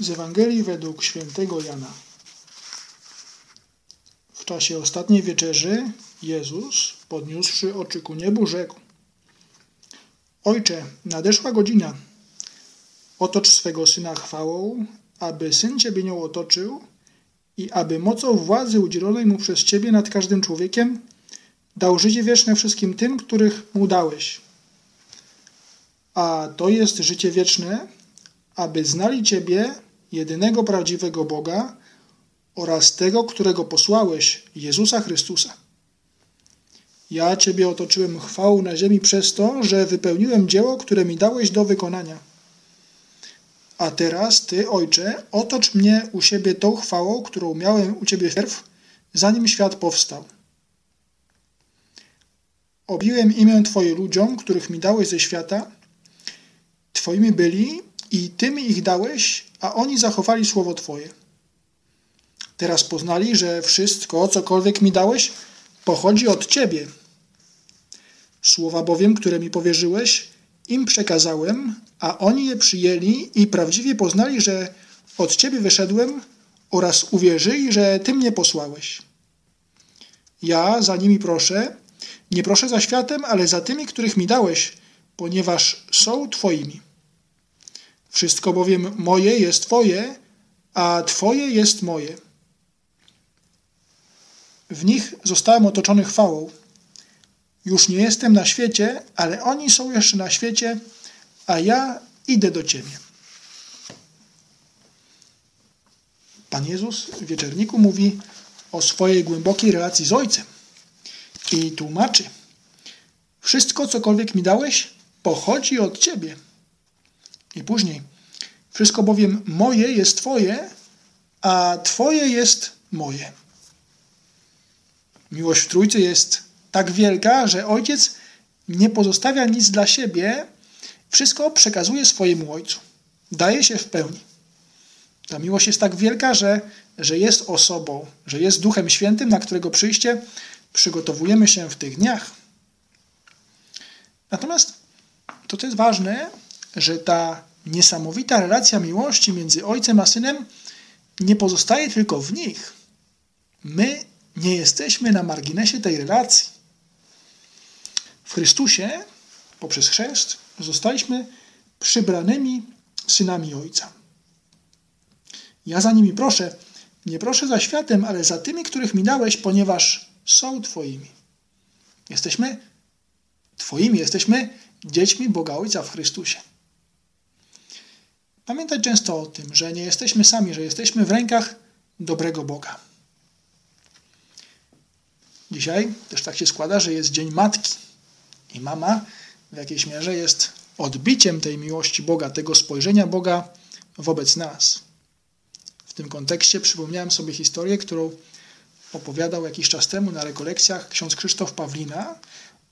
Z Ewangelii według świętego Jana. W czasie ostatniej wieczerzy Jezus, podniósłszy oczy ku niebu, rzekł: Ojcze, nadeszła godzina. Otocz swego syna chwałą, aby syn ciebie nią otoczył i aby mocą władzy udzielonej mu przez ciebie nad każdym człowiekiem dał życie wieczne wszystkim tym, których mu dałeś. A to jest życie wieczne, aby znali Ciebie, jedynego prawdziwego Boga oraz tego, którego posłałeś, Jezusa Chrystusa. Ja Ciebie otoczyłem chwałą na ziemi przez to, że wypełniłem dzieło, które mi dałeś do wykonania. A teraz Ty, Ojcze, otocz mnie u siebie tą chwałą, którą miałem u Ciebie wpierw, zanim świat powstał. Obiłem imię Twoje ludziom, których mi dałeś ze świata. Twoimi byli i Ty mi ich dałeś, a oni zachowali słowo Twoje. Teraz poznali, że wszystko, cokolwiek mi dałeś, pochodzi od Ciebie. Słowa bowiem, które mi powierzyłeś, im przekazałem, a oni je przyjęli i prawdziwie poznali, że od Ciebie wyszedłem oraz uwierzyli, że Ty mnie posłałeś. Ja za nimi proszę, nie proszę za światem, ale za tymi, których mi dałeś, ponieważ są Twoimi. Wszystko bowiem moje jest Twoje, a Twoje jest moje. W nich zostałem otoczony chwałą. Już nie jestem na świecie, ale oni są jeszcze na świecie, a ja idę do Ciebie. Pan Jezus w wieczerniku mówi o swojej głębokiej relacji z Ojcem i tłumaczy: Wszystko, cokolwiek mi dałeś, pochodzi od Ciebie. I później: Wszystko bowiem moje jest Twoje, a Twoje jest moje. Miłość w Trójcy jest tak wielka, że Ojciec nie pozostawia nic dla siebie, wszystko przekazuje swojemu Ojcu. Daje się w pełni. Ta miłość jest tak wielka, że, że jest osobą, że jest Duchem Świętym, na którego przyjście przygotowujemy się w tych dniach. Natomiast to, co jest ważne, że ta niesamowita relacja miłości między Ojcem a Synem nie pozostaje tylko w nich. My nie jesteśmy na marginesie tej relacji. W Chrystusie, poprzez chrzest, zostaliśmy przybranymi synami Ojca. Ja za nimi proszę, nie proszę za światem, ale za tymi, których mi dałeś, ponieważ są Twoimi. Jesteśmy Twoimi, jesteśmy dziećmi Boga Ojca w Chrystusie. Pamiętaj często o tym, że nie jesteśmy sami, że jesteśmy w rękach dobrego Boga. Dzisiaj też tak się składa, że jest Dzień Matki i mama w jakiejś mierze jest odbiciem tej miłości Boga, tego spojrzenia Boga wobec nas. W tym kontekście przypomniałem sobie historię, którą opowiadał jakiś czas temu na rekolekcjach ksiądz Krzysztof Pawlina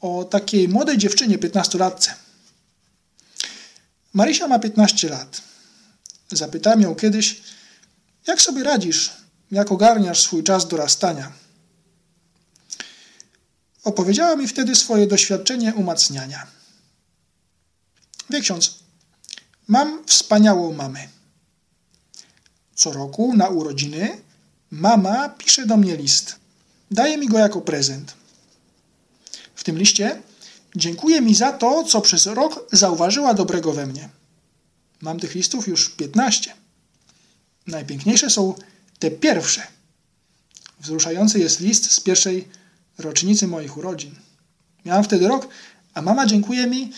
o takiej młodej dziewczynie, 15-latce. Marysia ma 15 lat. Zapytałem ją kiedyś, jak sobie radzisz, jak ogarniasz swój czas dorastania. Opowiedziała mi wtedy swoje doświadczenie umacniania. Wie ksiądz, mam wspaniałą mamę. Co roku na urodziny mama pisze do mnie list. Daje mi go jako prezent. W tym liście dziękuję mi za to, co przez rok zauważyła dobrego we mnie. Mam tych listów już 15. Najpiękniejsze są te pierwsze. Wzruszający jest list z pierwszej rocznicy moich urodzin. Miałam wtedy rok, a mama dziękuję mi.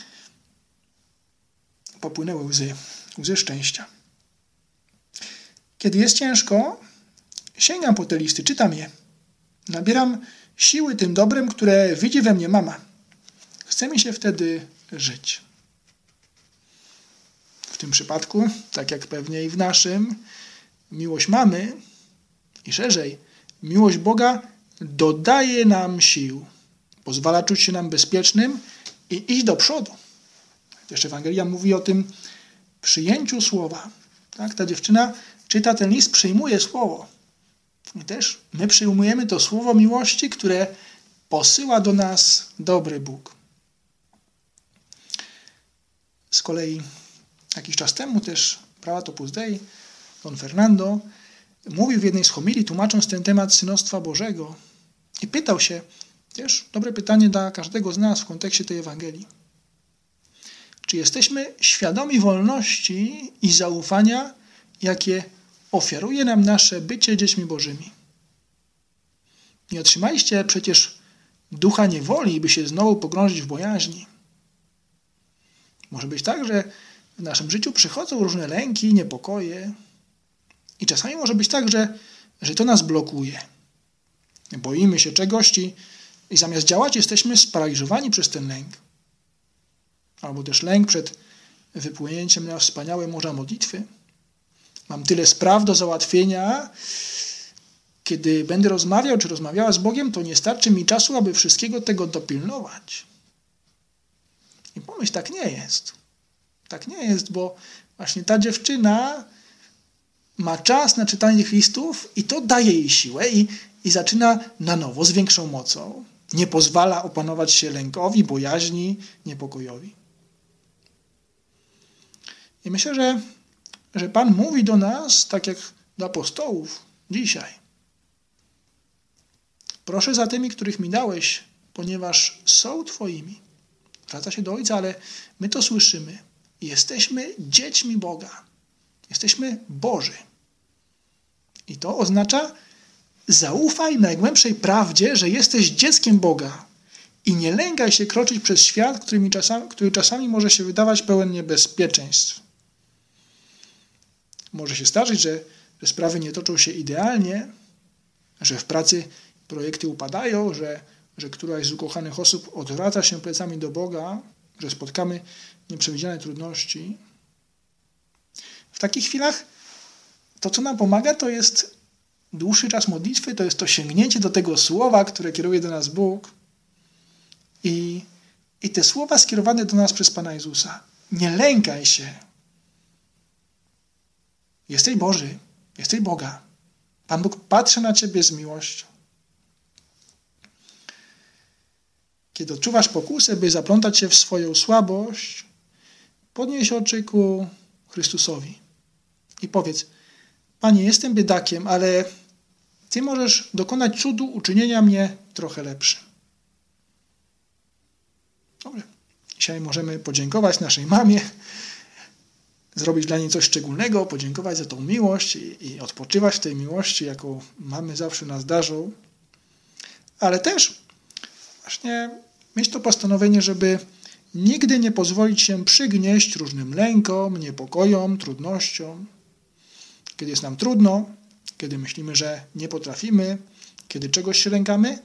Popłynęły łzy, łzy szczęścia. Kiedy jest ciężko, sięgam po te listy, czytam je. Nabieram siły tym dobrem, które widzi we mnie mama. Chce mi się wtedy żyć. W tym przypadku, tak jak pewnie i w naszym, miłość mamy i szerzej, miłość Boga dodaje nam sił, pozwala czuć się nam bezpiecznym i iść do przodu. Też Ewangelia mówi o tym przyjęciu słowa. Tak? Ta dziewczyna czyta ten list, przyjmuje słowo. I też my przyjmujemy to słowo miłości, które posyła do nas dobry Bóg. Z kolei jakiś czas temu też Prawa Opus Dei Don Fernando, mówił w jednej z homilii, tłumacząc ten temat synostwa Bożego i pytał się, też dobre pytanie dla każdego z nas w kontekście tej Ewangelii. Czy jesteśmy świadomi wolności i zaufania, jakie ofiaruje nam nasze bycie dziećmi Bożymi? Nie otrzymaliście przecież ducha niewoli, by się znowu pogrążyć w bojaźni. Może być tak, że w naszym życiu przychodzą różne lęki, niepokoje. I czasami może być tak, że, że to nas blokuje. Boimy się czegoś i, i zamiast działać, jesteśmy sparaliżowani przez ten lęk. Albo też lęk przed wypłynięciem na wspaniałe morza modlitwy. Mam tyle spraw do załatwienia, kiedy będę rozmawiał czy rozmawiała z Bogiem, to nie starczy mi czasu, aby wszystkiego tego dopilnować. I pomyśl, tak nie jest. Tak nie jest, bo właśnie ta dziewczyna ma czas na czytanie listów i to daje jej siłę i, i zaczyna na nowo z większą mocą. Nie pozwala opanować się lękowi, bojaźni, niepokojowi. I myślę, że, że Pan mówi do nas, tak jak do apostołów, dzisiaj. Proszę za tymi, których mi dałeś, ponieważ są Twoimi. Wraca się do Ojca, ale my to słyszymy. Jesteśmy dziećmi Boga. Jesteśmy Boży. I to oznacza zaufaj najgłębszej prawdzie, że jesteś dzieckiem Boga i nie lękaj się kroczyć przez świat, który czasami, który czasami może się wydawać pełen niebezpieczeństw. Może się zdarzyć, że, że sprawy nie toczą się idealnie, że w pracy projekty upadają, że, że któraś z ukochanych osób odwraca się plecami do Boga, że spotkamy nieprzewidziane trudności. W takich chwilach to, co nam pomaga, to jest dłuższy czas modlitwy, to jest to sięgnięcie do tego słowa, które kieruje do nas Bóg i, i te słowa skierowane do nas przez Pana Jezusa. Nie lękaj się. Jesteś Boży, jesteś Boga. Pan Bóg patrzy na ciebie z miłością. Kiedy odczuwasz pokusę, by zaplątać się w swoją słabość, podnieś oczy ku Chrystusowi i powiedz: Panie, jestem biedakiem, ale Ty możesz dokonać cudu uczynienia mnie trochę lepszym. Dobrze. Dzisiaj możemy podziękować naszej mamie, zrobić dla niej coś szczególnego, podziękować za tą miłość i, i odpoczywać w tej miłości, jaką mamy zawsze nas darzą. Ale też właśnie mieć to postanowienie, żeby nigdy nie pozwolić się przygnieść różnym lękom, niepokojom, trudnościom. Kiedy jest nam trudno, kiedy myślimy, że nie potrafimy, kiedy czegoś się lękamy,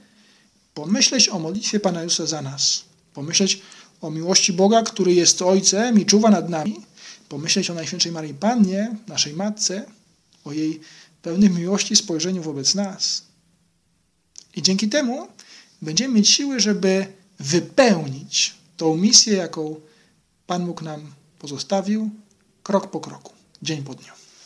pomyśleć o modlitwie Pana Jezusa za nas. Pomyśleć o miłości Boga, który jest Ojcem i czuwa nad nami. Pomyśleć o Najświętszej Marii Pannie, naszej Matce, o jej pełnym miłości spojrzeniu wobec nas. I dzięki temu będziemy mieć siły, żeby wypełnić tą misję, jaką Pan Bóg nam pozostawił, krok po kroku, dzień po dniu.